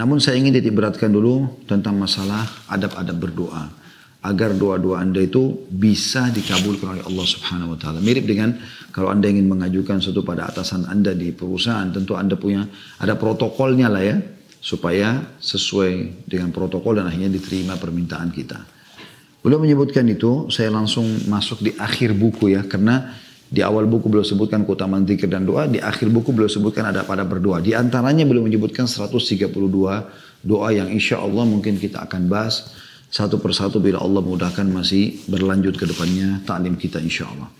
Namun saya ingin titik beratkan dulu tentang masalah adab-adab berdoa. Agar doa-doa anda itu bisa dikabulkan oleh Allah subhanahu wa ta'ala. Mirip dengan kalau anda ingin mengajukan sesuatu pada atasan anda di perusahaan. Tentu anda punya, ada protokolnya lah ya. Supaya sesuai dengan protokol dan akhirnya diterima permintaan kita. Beliau menyebutkan itu, saya langsung masuk di akhir buku ya. Karena di awal buku beliau sebutkan keutamaan zikir dan doa, di akhir buku beliau sebutkan ada pada berdoa. Di antaranya beliau menyebutkan 132 doa yang insya Allah mungkin kita akan bahas satu persatu bila Allah mudahkan masih berlanjut ke depannya taklim kita insya Allah.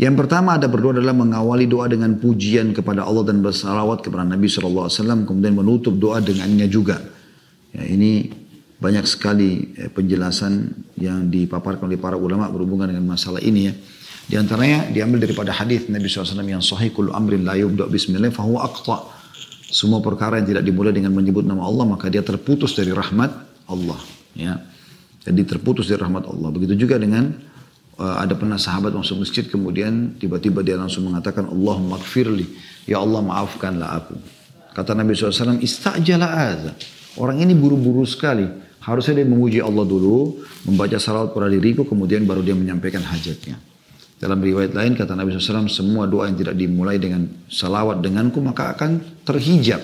Yang pertama ada berdoa adalah mengawali doa dengan pujian kepada Allah dan bersalawat kepada Nabi SAW. Kemudian menutup doa dengannya juga. Ya, ini banyak sekali eh, penjelasan yang dipaparkan oleh para ulama berhubungan dengan masalah ini ya. Di antaranya diambil daripada hadis Nabi SAW yang sahih kullu amrin la yubda bismillah fahuwa aqta. Semua perkara yang tidak dimulai dengan menyebut nama Allah maka dia terputus dari rahmat Allah. Ya. Jadi terputus dari rahmat Allah. Begitu juga dengan uh, ada pernah sahabat masuk masjid kemudian tiba-tiba dia langsung mengatakan Allahumma gfirli. Ya Allah maafkanlah aku. Kata Nabi SAW istajala aza. Orang ini buru-buru sekali. Harusnya dia memuji Allah dulu, membaca salawat pada diriku, kemudian baru dia menyampaikan hajatnya. Dalam riwayat lain kata Nabi SAW, semua doa yang tidak dimulai dengan salawat denganku maka akan terhijab,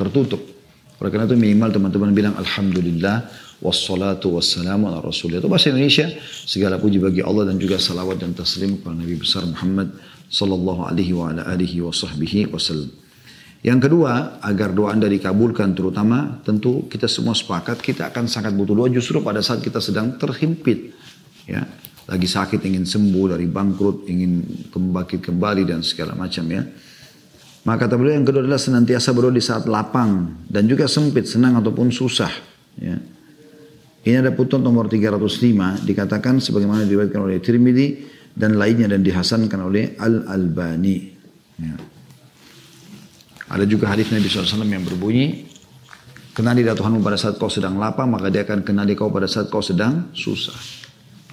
tertutup. Oleh karena itu minimal teman-teman bilang Alhamdulillah wassalatu wassalamu ala rasulullah. Itu bahasa Indonesia. Segala puji bagi Allah dan juga salawat dan taslim kepada Nabi besar Muhammad sallallahu alaihi wa ala alihi wa sahbihi wasallam. Yang kedua, agar doa anda dikabulkan terutama tentu kita semua sepakat kita akan sangat butuh doa justru pada saat kita sedang terhimpit. Ya, lagi sakit ingin sembuh dari bangkrut, ingin kembali kembali dan segala macam ya. Maka kata beliau yang kedua adalah senantiasa berdoa di saat lapang dan juga sempit, senang ataupun susah. Ya. Ini ada putun nomor 305 dikatakan sebagaimana diriwayatkan oleh Tirmidzi dan lainnya dan dihasankan oleh Al Albani. Ya. Ada juga hadis Nabi SAW yang berbunyi, kenali Tuhanmu pada saat kau sedang lapang, maka dia akan kenali kau pada saat kau sedang susah.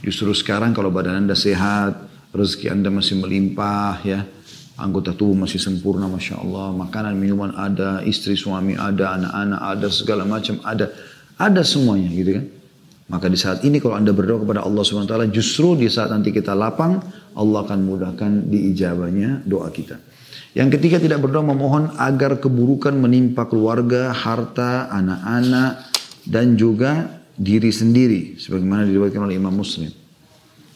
Justru sekarang kalau badan anda sehat, rezeki anda masih melimpah ya, anggota tubuh masih sempurna Masya Allah, makanan minuman ada, istri suami ada, anak-anak ada, segala macam ada. Ada semuanya gitu kan. Maka di saat ini kalau anda berdoa kepada Allah SWT, justru di saat nanti kita lapang, Allah akan mudahkan diijabahnya doa kita. Yang ketiga tidak berdoa memohon agar keburukan menimpa keluarga, harta, anak-anak, dan juga diri sendiri sebagaimana diriwayatkan oleh Imam Muslim.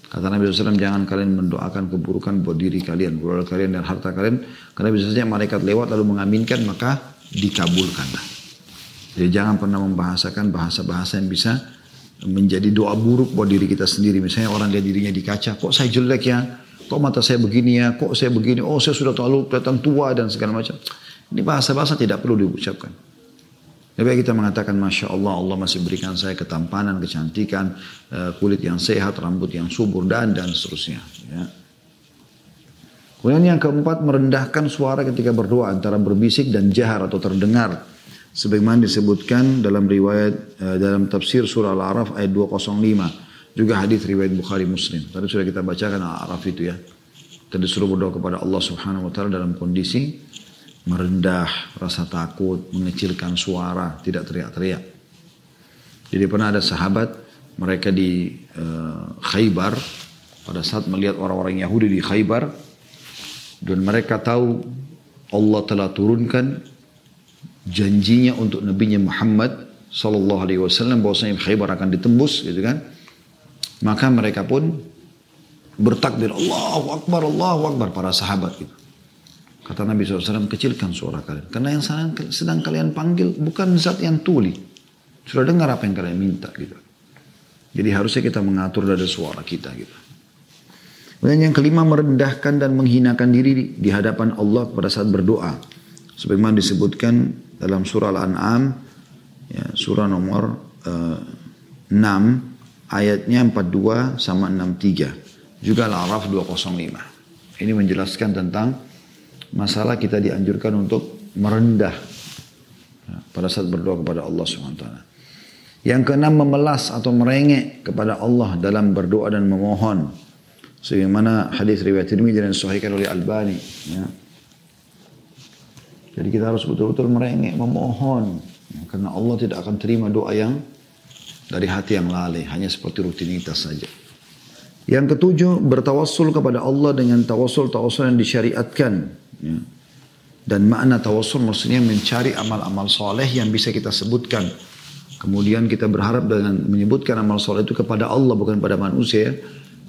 Kata Nabi SAW, jangan kalian mendoakan keburukan buat diri kalian, keluarga kalian dan harta kalian. Karena bisa saja malaikat lewat lalu mengaminkan, maka dikabulkanlah. Jadi jangan pernah membahasakan bahasa-bahasa yang bisa menjadi doa buruk buat diri kita sendiri. Misalnya orang lihat dirinya di kaca, kok saya jelek ya? Kok mata saya begini ya? Kok saya begini? Oh saya sudah terlalu kelihatan tua dan segala macam. Ini bahasa-bahasa tidak perlu diucapkan. Lebih kita mengatakan Masya Allah, Allah masih berikan saya ketampanan, kecantikan, eh, kulit yang sehat, rambut yang subur, dan dan seterusnya. Ya. Kemudian yang keempat, merendahkan suara ketika berdoa antara berbisik dan jahar atau terdengar. Sebagaimana disebutkan dalam riwayat, eh, dalam tafsir surah Al-A'raf ayat 205. Juga hadis riwayat Bukhari Muslim. Tadi sudah kita bacakan Al-A'raf itu ya. Kita disuruh berdoa kepada Allah Subhanahu wa taala dalam kondisi merendah, rasa takut, mengecilkan suara, tidak teriak-teriak. Jadi pernah ada sahabat mereka di uh, Khaybar pada saat melihat orang-orang Yahudi di Khaybar dan mereka tahu Allah telah turunkan janjinya untuk Nabi Muhammad sallallahu alaihi wasallam bahwasanya Khaybar akan ditembus gitu kan. Maka mereka pun bertakbir Allahu Akbar Allahu Akbar para sahabat gitu. Kata Nabi SAW, kecilkan suara kalian. Karena yang sedang, kalian panggil bukan zat yang tuli. Sudah dengar apa yang kalian minta gitu. Jadi harusnya kita mengatur dari suara kita gitu. Kemudian yang kelima merendahkan dan menghinakan diri di hadapan Allah pada saat berdoa. Sebagaimana disebutkan dalam surah Al-An'am, ya, surah nomor uh, eh, 6, ayatnya 42 sama 63. Juga Al-Araf 205. Ini menjelaskan tentang masalah kita dianjurkan untuk merendah ya, pada saat berdoa kepada Allah SWT. Yang keenam memelas atau merengek kepada Allah dalam berdoa dan memohon. Sebagaimana hadis riwayat Tirmidzi dan sahihkan oleh Albani. Ya. Jadi kita harus betul-betul merengek, memohon. Karena Allah tidak akan terima doa yang dari hati yang lalai, hanya seperti rutinitas saja. Yang ketujuh, bertawassul kepada Allah dengan tawassul-tawassul yang disyariatkan. Ya. Dan makna tawassul maksudnya mencari amal-amal soleh yang bisa kita sebutkan. Kemudian kita berharap dengan menyebutkan amal soleh itu kepada Allah bukan pada manusia.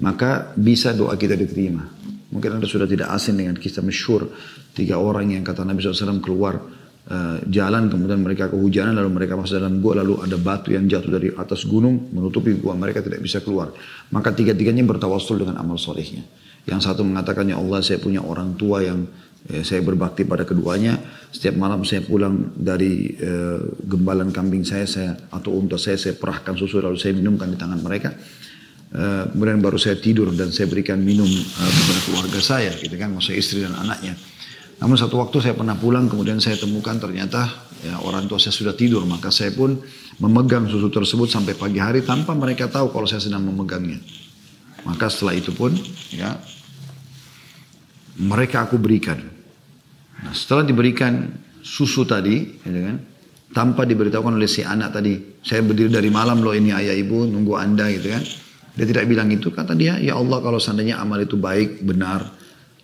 Maka bisa doa kita diterima. Mungkin anda sudah tidak asing dengan kisah masyur. Tiga orang yang kata Nabi SAW keluar uh, jalan kemudian mereka kehujanan lalu mereka masuk dalam gua lalu ada batu yang jatuh dari atas gunung menutupi gua mereka tidak bisa keluar. Maka tiga-tiganya bertawassul dengan amal solehnya. Yang satu mengatakan ya Allah saya punya orang tua yang eh, saya berbakti pada keduanya. Setiap malam saya pulang dari eh, gembalan kambing saya saya atau unta saya saya perahkan susu lalu saya minumkan di tangan mereka. Eh, kemudian baru saya tidur dan saya berikan minum eh, kepada keluarga saya gitu kan maksudnya istri dan anaknya namun satu waktu saya pernah pulang kemudian saya temukan ternyata ya, orang tua saya sudah tidur maka saya pun memegang susu tersebut sampai pagi hari tanpa mereka tahu kalau saya sedang memegangnya. Maka setelah itu pun ya mereka aku berikan. Nah, setelah diberikan susu tadi, ya kan, tanpa diberitahukan oleh si anak tadi, saya berdiri dari malam loh ini ayah ibu nunggu anda gitu kan. Dia tidak bilang itu, kata dia, ya Allah kalau seandainya amal itu baik, benar,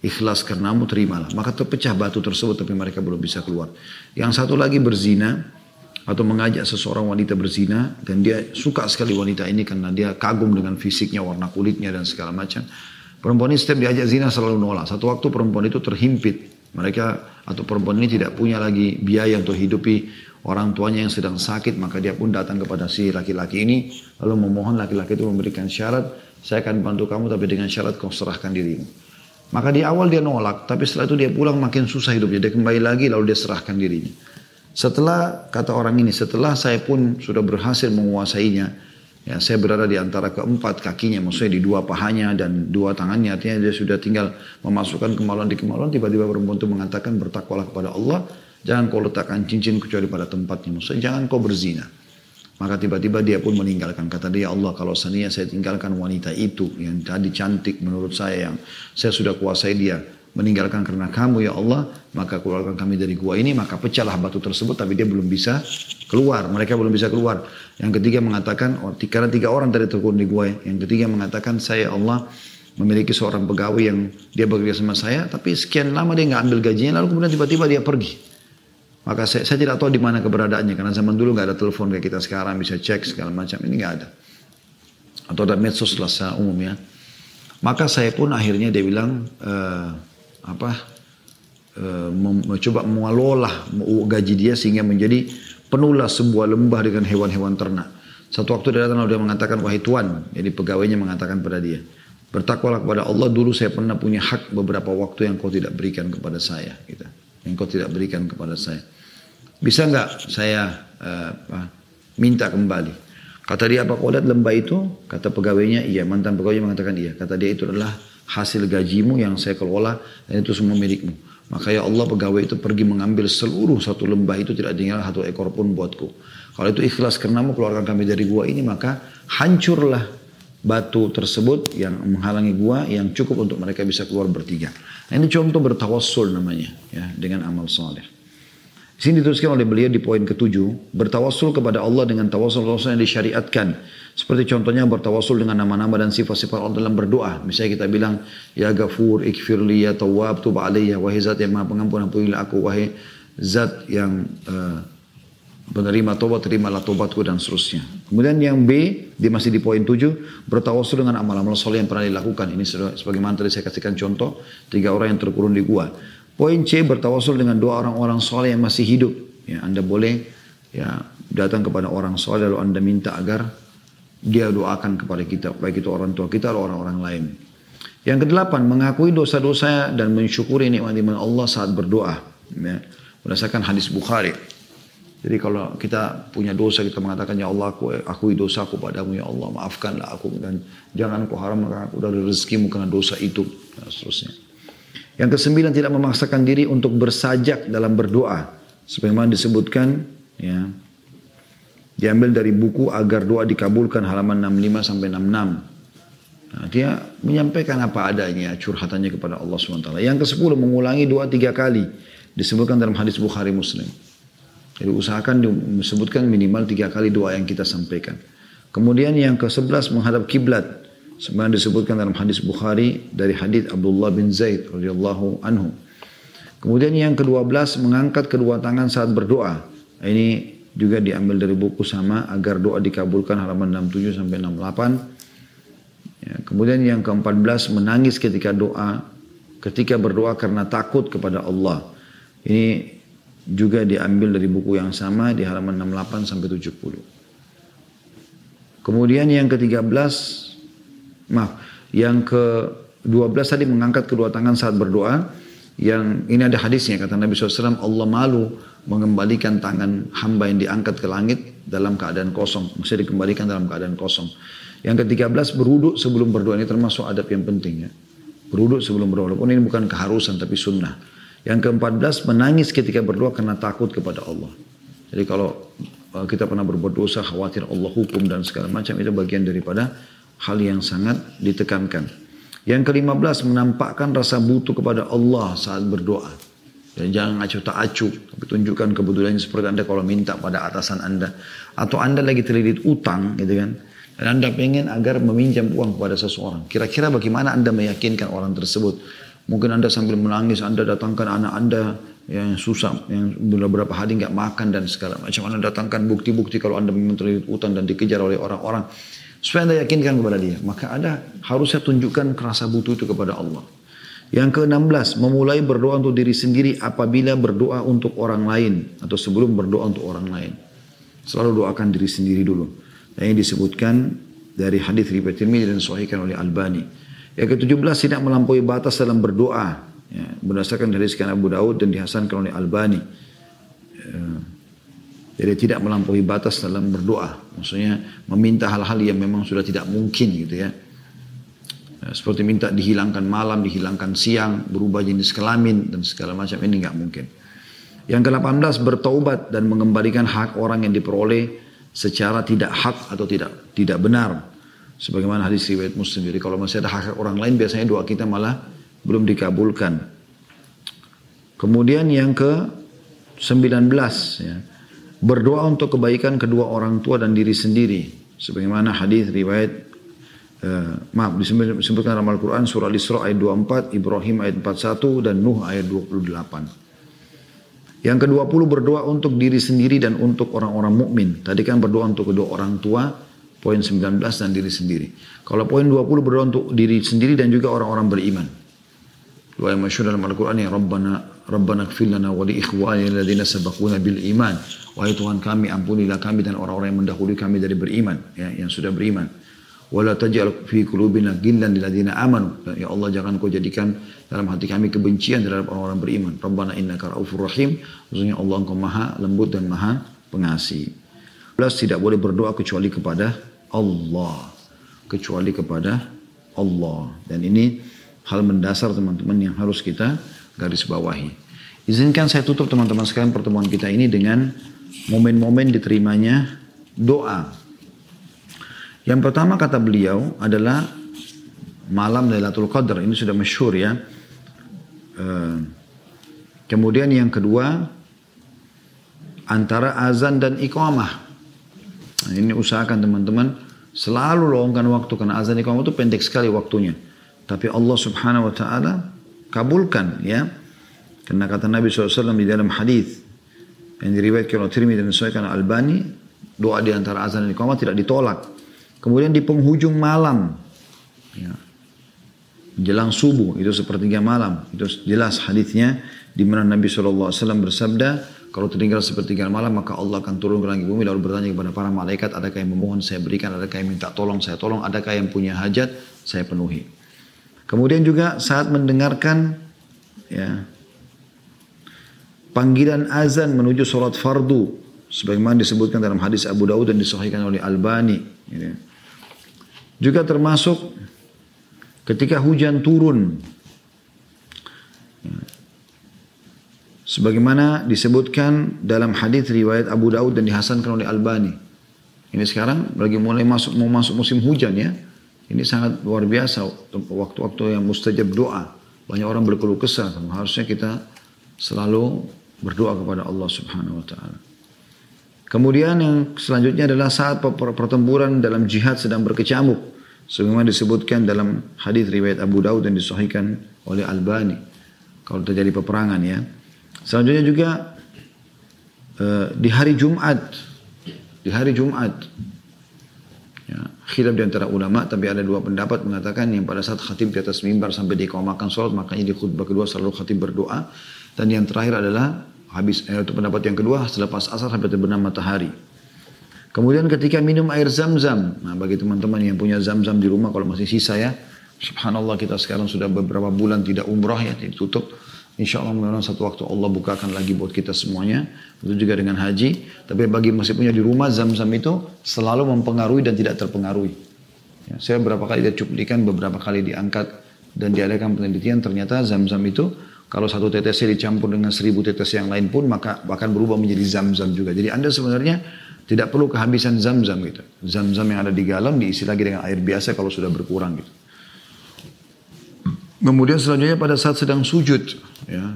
ikhlas karenamu terimalah. Maka terpecah batu tersebut tapi mereka belum bisa keluar. Yang satu lagi berzina atau mengajak seseorang wanita berzina dan dia suka sekali wanita ini karena dia kagum dengan fisiknya, warna kulitnya dan segala macam. Perempuan ini setiap diajak zina selalu nolak. Satu waktu perempuan itu terhimpit. Mereka atau perempuan ini tidak punya lagi biaya untuk hidupi orang tuanya yang sedang sakit. Maka dia pun datang kepada si laki-laki ini. Lalu memohon laki-laki itu memberikan syarat. Saya akan bantu kamu tapi dengan syarat kau serahkan dirimu. Maka di awal dia nolak, tapi setelah itu dia pulang makin susah hidupnya. Dia kembali lagi lalu dia serahkan dirinya. Setelah kata orang ini, setelah saya pun sudah berhasil menguasainya, ya saya berada di antara keempat kakinya, maksudnya di dua pahanya dan dua tangannya, artinya dia sudah tinggal memasukkan kemaluan di kemaluan, tiba-tiba perempuan itu mengatakan bertakwalah kepada Allah, jangan kau letakkan cincin kecuali pada tempatnya, maksudnya jangan kau berzina. Maka tiba-tiba dia pun meninggalkan. Kata dia, Allah kalau seandainya saya tinggalkan wanita itu yang tadi cantik menurut saya yang saya sudah kuasai dia. Meninggalkan karena kamu ya Allah, maka keluarkan kami dari gua ini, maka pecahlah batu tersebut tapi dia belum bisa keluar. Mereka belum bisa keluar. Yang ketiga mengatakan, oh, karena tiga orang tadi terkurung di gua. Yang ketiga mengatakan, saya Allah memiliki seorang pegawai yang dia bekerja sama saya, tapi sekian lama dia nggak ambil gajinya, lalu kemudian tiba-tiba dia pergi. Maka saya, saya tidak tahu di mana keberadaannya karena zaman dulu nggak ada telepon kayak kita sekarang bisa cek segala macam ini nggak ada. Atau ada medsos lah secara umum ya. Maka saya pun akhirnya dia bilang uh, apa uh, mencoba mengelola gaji dia sehingga menjadi penuhlah sebuah lembah dengan hewan-hewan ternak. Satu waktu dia datang lalu dia mengatakan wahai tuan, jadi pegawainya mengatakan pada dia, bertakwalah kepada Allah dulu saya pernah punya hak beberapa waktu yang kau tidak berikan kepada saya, gitu. yang kau tidak berikan kepada saya. Bisa nggak saya uh, minta kembali? Kata dia apa kau lihat lembah itu? Kata pegawainya iya. Mantan pegawainya mengatakan iya. Kata dia itu adalah hasil gajimu yang saya kelola dan itu semua milikmu. Maka ya Allah pegawai itu pergi mengambil seluruh satu lembah itu tidak tinggal satu ekor pun buatku. Kalau itu ikhlas karenamu keluarkan kami dari gua ini maka hancurlah batu tersebut yang menghalangi gua yang cukup untuk mereka bisa keluar bertiga. Nah, ini contoh bertawassul namanya ya dengan amal soleh. Sini dituliskan oleh beliau di poin ketujuh, bertawasul kepada Allah dengan tawasul-tawasul yang disyariatkan. Seperti contohnya bertawasul dengan nama-nama dan sifat-sifat Allah dalam berdoa. Misalnya kita bilang, Ya Gafur, Ikfirli, Ya Tawab, Tuba Aliyah, Wahai Zat yang maha pengampun, ampunilah aku, Wahai Zat yang uh, penerima tobat, terimalah tobatku dan seterusnya. Kemudian yang B, dia masih di poin tujuh, bertawasul dengan amal-amal soleh yang pernah dilakukan. Ini sebagaimana tadi saya kasihkan contoh, tiga orang yang terkurung di gua. Poin C bertawasul dengan dua orang-orang soleh yang masih hidup. Ya, anda boleh ya datang kepada orang soleh lalu anda minta agar dia doakan kepada kita, baik itu orang tua kita atau orang-orang lain. Yang kedelapan, mengakui dosa-dosa dan mensyukuri nikmat-nikmat Allah saat berdoa. Ya, berdasarkan hadis Bukhari. Jadi kalau kita punya dosa, kita mengatakan, Ya Allah, aku akui dosaku padamu, Ya Allah, maafkanlah aku. Dan jangan kau haramkan aku dari rezekimu karena dosa itu. Dan seterusnya. Yang kesembilan tidak memaksakan diri untuk bersajak dalam berdoa. Sebagaimana disebutkan ya. Diambil dari buku agar doa dikabulkan halaman 65 sampai 66. Nah, dia menyampaikan apa adanya curhatannya kepada Allah SWT. Yang ke-10 mengulangi doa tiga kali. Disebutkan dalam hadis Bukhari Muslim. Jadi usahakan disebutkan minimal tiga kali doa yang kita sampaikan. Kemudian yang ke-11 menghadap kiblat. Sebenarnya disebutkan dalam hadis Bukhari dari hadis Abdullah bin Zaid radhiyallahu anhu. Kemudian yang ke-12 mengangkat kedua tangan saat berdoa. Ini juga diambil dari buku sama agar doa dikabulkan halaman 67 sampai 68. Ya, kemudian yang ke-14 menangis ketika doa, ketika berdoa karena takut kepada Allah. Ini juga diambil dari buku yang sama di halaman 68 sampai 70. Kemudian yang ke-13, maaf, yang ke-12 tadi mengangkat kedua tangan saat berdoa. Yang ini ada hadisnya kata Nabi SAW, Allah malu mengembalikan tangan hamba yang diangkat ke langit dalam keadaan kosong. Mesti dikembalikan dalam keadaan kosong. Yang ke-13 beruduk sebelum berdoa ini termasuk adab yang penting ya. Beruduk sebelum berdoa. Walaupun ini bukan keharusan tapi sunnah. Yang ke-14 menangis ketika berdoa karena takut kepada Allah. Jadi kalau kita pernah berbuat dosa, khawatir Allah hukum dan segala macam itu bagian daripada hal yang sangat ditekankan. Yang kelima belas menampakkan rasa butuh kepada Allah saat berdoa. Dan jangan acuh tak acuh, tapi tunjukkan kebetulan seperti anda kalau minta pada atasan anda. Atau anda lagi terlilit utang gitu kan. Dan anda pengen agar meminjam uang kepada seseorang. Kira-kira bagaimana anda meyakinkan orang tersebut. Mungkin anda sambil menangis, anda datangkan anak anda yang susah, yang beberapa hari nggak makan dan segala macam. Anda datangkan bukti-bukti kalau Anda memang terlilit utang dan dikejar oleh orang-orang. Supaya Anda yakinkan kepada dia. Maka Anda harusnya tunjukkan kerasa butuh itu kepada Allah. Yang ke-16, memulai berdoa untuk diri sendiri apabila berdoa untuk orang lain. Atau sebelum berdoa untuk orang lain. Selalu doakan diri sendiri dulu. Dan ini disebutkan dari hadis riwayat Tirmidzi dan sahihkan oleh Albani. Yang ke-17, tidak melampaui batas dalam berdoa Ya, berdasarkan dari sekian Abu Daud dan dihasankan oleh Albani. Ya, jadi tidak melampaui batas dalam berdoa. Maksudnya meminta hal-hal yang memang sudah tidak mungkin gitu ya. ya. Seperti minta dihilangkan malam, dihilangkan siang, berubah jenis kelamin dan segala macam ini nggak mungkin. Yang ke-18 bertaubat dan mengembalikan hak orang yang diperoleh secara tidak hak atau tidak tidak benar. Sebagaimana hadis riwayat Muslim. Jadi kalau masih ada hak orang lain biasanya doa kita malah belum dikabulkan. Kemudian yang ke 19 ya. Berdoa untuk kebaikan kedua orang tua dan diri sendiri. Sebagaimana hadis riwayat uh, maaf disebutkan dalam Al-Quran surah Al-Isra ayat 24, Ibrahim ayat 41 dan Nuh ayat 28. Yang ke-20 berdoa untuk diri sendiri dan untuk orang-orang mukmin. Tadi kan berdoa untuk kedua orang tua, poin 19 dan diri sendiri. Kalau poin 20 berdoa untuk diri sendiri dan juga orang-orang beriman. Doa yang masyhur dalam Al-Quran yang Rabbana Rabbana kfir lana wa li ikhwani alladhina sabaquna bil iman. Wahai Tuhan kami ampunilah kami dan orang-orang yang mendahului kami dari beriman, ya, yang sudah beriman. Wala taj'al fi qulubina ghillan lil amanu. Ya Allah jangan kau jadikan dalam hati kami kebencian terhadap orang-orang beriman. Rabbana innaka raufur rahim. Maksudnya Allah engkau maha lembut dan maha pengasih. Plus tidak boleh berdoa kecuali kepada Allah. Kecuali kepada Allah. Dan ini hal mendasar teman-teman yang harus kita garis bawahi. Izinkan saya tutup teman-teman sekalian pertemuan kita ini dengan momen-momen diterimanya doa. Yang pertama kata beliau adalah malam Lailatul Qadar. Ini sudah masyhur ya. Eh, kemudian yang kedua antara azan dan iqamah. Nah, ini usahakan teman-teman selalu luangkan waktu karena azan iqamah itu pendek sekali waktunya. Tapi Allah subhanahu wa ta'ala kabulkan ya. Karena kata Nabi SAW di dalam hadis yang diriwayatkan oleh Tirmidzi dan Sahih Albani, doa di antara azan dan iqamah tidak ditolak. Kemudian di penghujung malam, ya, jelang subuh itu sepertiga malam itu jelas hadisnya di mana Nabi SAW bersabda kalau tertinggal sepertiga malam maka Allah akan turun ke langit bumi lalu bertanya kepada para malaikat adakah yang memohon saya berikan adakah yang minta tolong saya tolong adakah yang punya hajat saya penuhi Kemudian juga saat mendengarkan ya, panggilan azan menuju sholat fardu sebagaimana disebutkan dalam hadis Abu Daud dan disahihkan oleh Albani ya. juga termasuk ketika hujan turun ya. sebagaimana disebutkan dalam hadis riwayat Abu Daud dan dihasankan oleh Albani ini sekarang lagi mulai masuk mau masuk musim hujan ya ini sangat luar biasa waktu-waktu yang mustajab doa. Banyak orang berkeluh kesah. Harusnya kita selalu berdoa kepada Allah Subhanahu wa taala. Kemudian yang selanjutnya adalah saat pertempuran dalam jihad sedang berkecamuk. Sebagaimana disebutkan dalam hadis riwayat Abu Daud dan disahihkan oleh Albani. Kalau terjadi peperangan ya. Selanjutnya juga uh, di hari Jumat. Di hari Jumat. Khilaf di antara ulama tapi ada dua pendapat mengatakan yang pada saat khatib di atas mimbar sampai dikomakan sholat makanya di khutbah kedua selalu khatib berdoa dan yang terakhir adalah habis eh, itu pendapat yang kedua selepas asar sampai terbenam matahari. Kemudian ketika minum air zam-zam, nah bagi teman-teman yang punya zam-zam di rumah kalau masih sisa ya, subhanallah kita sekarang sudah beberapa bulan tidak umrah ya, ditutup. Insya Allah mudah satu waktu Allah bukakan lagi buat kita semuanya. Itu juga dengan haji. Tapi bagi masih punya di rumah zam-zam itu selalu mempengaruhi dan tidak terpengaruhi. Ya, saya beberapa kali dia cuplikan, beberapa kali diangkat dan diadakan penelitian ternyata zam-zam itu kalau satu tetesnya dicampur dengan seribu tetes yang lain pun maka akan berubah menjadi zam-zam juga. Jadi anda sebenarnya tidak perlu kehabisan zam-zam gitu. Zam-zam yang ada di galon diisi lagi dengan air biasa kalau sudah berkurang gitu. Kemudian selanjutnya pada saat sedang sujud, ya,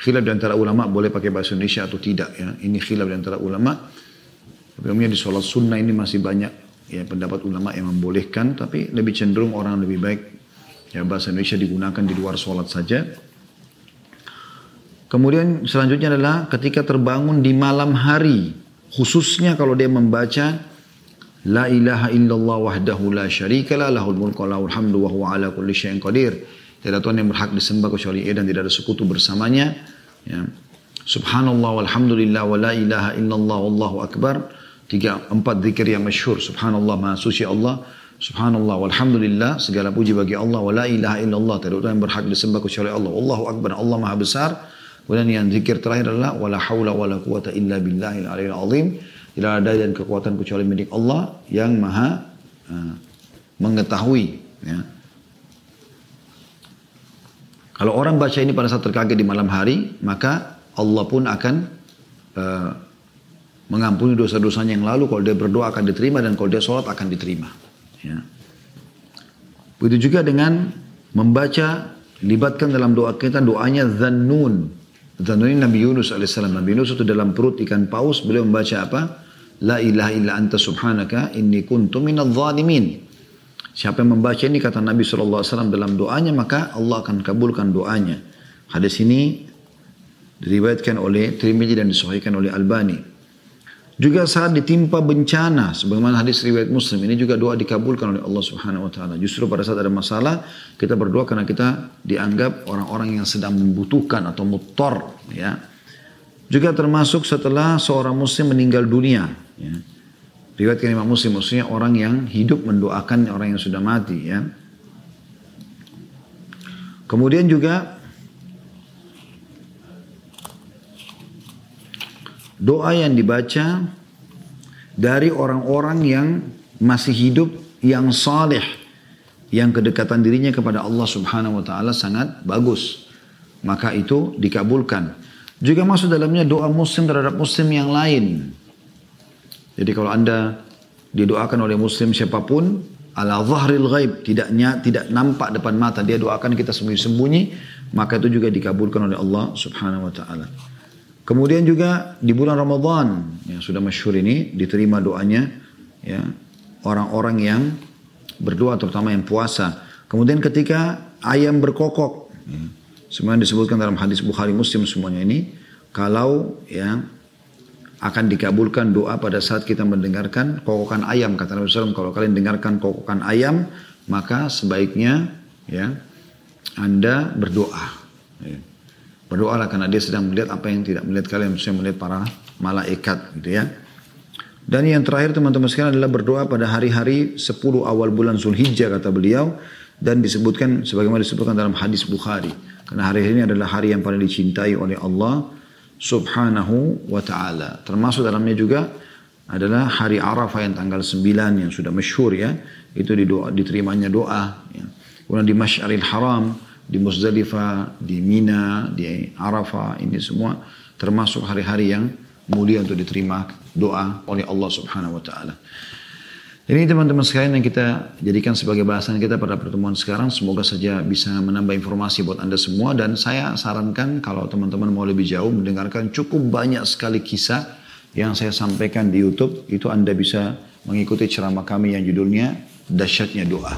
khilaf di antara ulama boleh pakai bahasa Indonesia atau tidak ya. Ini khilaf di antara ulama. Umumnya di sholat sunnah ini masih banyak ya pendapat ulama yang membolehkan, tapi lebih cenderung orang lebih baik ya bahasa Indonesia digunakan di luar sholat saja. Kemudian selanjutnya adalah ketika terbangun di malam hari, Khususnya kalau dia membaca La ilaha illallah wahdahu la syarika la lahul mulku lahul hamdu wa huwa ala kulli syai'in qadir. Tidak Tuhan yang berhak disembah kecuali ia dan tidak ada sekutu bersamanya. Ya. Subhanallah walhamdulillah wa la ilaha illallah wallahu akbar. Tiga, empat zikir yang masyhur. Subhanallah maha suci Allah. Subhanallah walhamdulillah. Segala puji bagi Allah. Wa la ilaha illallah. Tidak Tuhan yang berhak disembah kecuali Allah. Wallahu akbar. Allah maha besar. Kemudian yang zikir terakhir adalah wala haula wala quwata illa billahil aliyil azim. Tidak ada dan kekuatan kecuali milik Allah yang maha uh, mengetahui. Ya. Kalau orang baca ini pada saat terkaget di malam hari, maka Allah pun akan uh, mengampuni dosa-dosanya yang lalu. Kalau dia berdoa akan diterima dan kalau dia sholat akan diterima. Ya. Begitu juga dengan membaca, libatkan dalam doa kita doanya zannun. Zanuni Nabi Yunus AS. Nabi Yunus itu dalam perut ikan paus, beliau membaca apa? La ilaha illa anta subhanaka inni kuntu minal zalimin. Siapa yang membaca ini kata Nabi SAW dalam doanya maka Allah akan kabulkan doanya. Hadis ini diriwayatkan oleh Trimidi dan disahihkan oleh Albani. Juga saat ditimpa bencana, sebagaimana hadis riwayat Muslim, ini juga doa dikabulkan oleh Allah Subhanahu wa taala. Justru pada saat ada masalah, kita berdoa karena kita dianggap orang-orang yang sedang membutuhkan atau mutor, ya. Juga termasuk setelah seorang muslim meninggal dunia, ya. Riwayatkan Imam Muslim, maksudnya orang yang hidup mendoakan orang yang sudah mati, ya. Kemudian juga doa yang dibaca dari orang-orang yang masih hidup yang saleh yang kedekatan dirinya kepada Allah Subhanahu wa taala sangat bagus. Maka itu dikabulkan. Juga masuk dalamnya doa muslim terhadap muslim yang lain jadi kalau anda didoakan oleh muslim siapa pun ala zahril ghaib tidaknya tidak nampak depan mata dia doakan kita sembunyi-sembunyi maka itu juga dikabulkan oleh Allah Subhanahu wa taala Kemudian juga di bulan Ramadan yang sudah masyhur ini diterima doanya ya orang-orang yang berdoa terutama yang puasa. Kemudian ketika ayam berkokok, ya, semuanya disebutkan dalam hadis Bukhari Muslim semuanya ini kalau ya akan dikabulkan doa pada saat kita mendengarkan kokokan ayam kata Nabi SAW kalau kalian dengarkan kokokan ayam maka sebaiknya ya anda berdoa. Ya. Berdoalah karena dia sedang melihat apa yang tidak melihat kalian, maksudnya melihat para malaikat gitu ya. Dan yang terakhir teman-teman sekalian adalah berdoa pada hari-hari 10 awal bulan Zulhijjah kata beliau dan disebutkan sebagaimana disebutkan dalam hadis Bukhari. Karena hari ini adalah hari yang paling dicintai oleh Allah Subhanahu wa taala. Termasuk dalamnya juga adalah hari Arafah yang tanggal 9 yang sudah masyhur ya. Itu diterimanya doa ya. Kemudian di Masyaril Haram di Muzdalifah, di Mina, di Arafah, ini semua termasuk hari-hari yang mulia untuk diterima doa oleh Allah Subhanahu wa taala. Ini teman-teman sekalian yang kita jadikan sebagai bahasan kita pada pertemuan sekarang. Semoga saja bisa menambah informasi buat Anda semua. Dan saya sarankan kalau teman-teman mau lebih jauh mendengarkan cukup banyak sekali kisah yang saya sampaikan di YouTube itu Anda bisa mengikuti ceramah kami yang judulnya Dasyatnya Doa.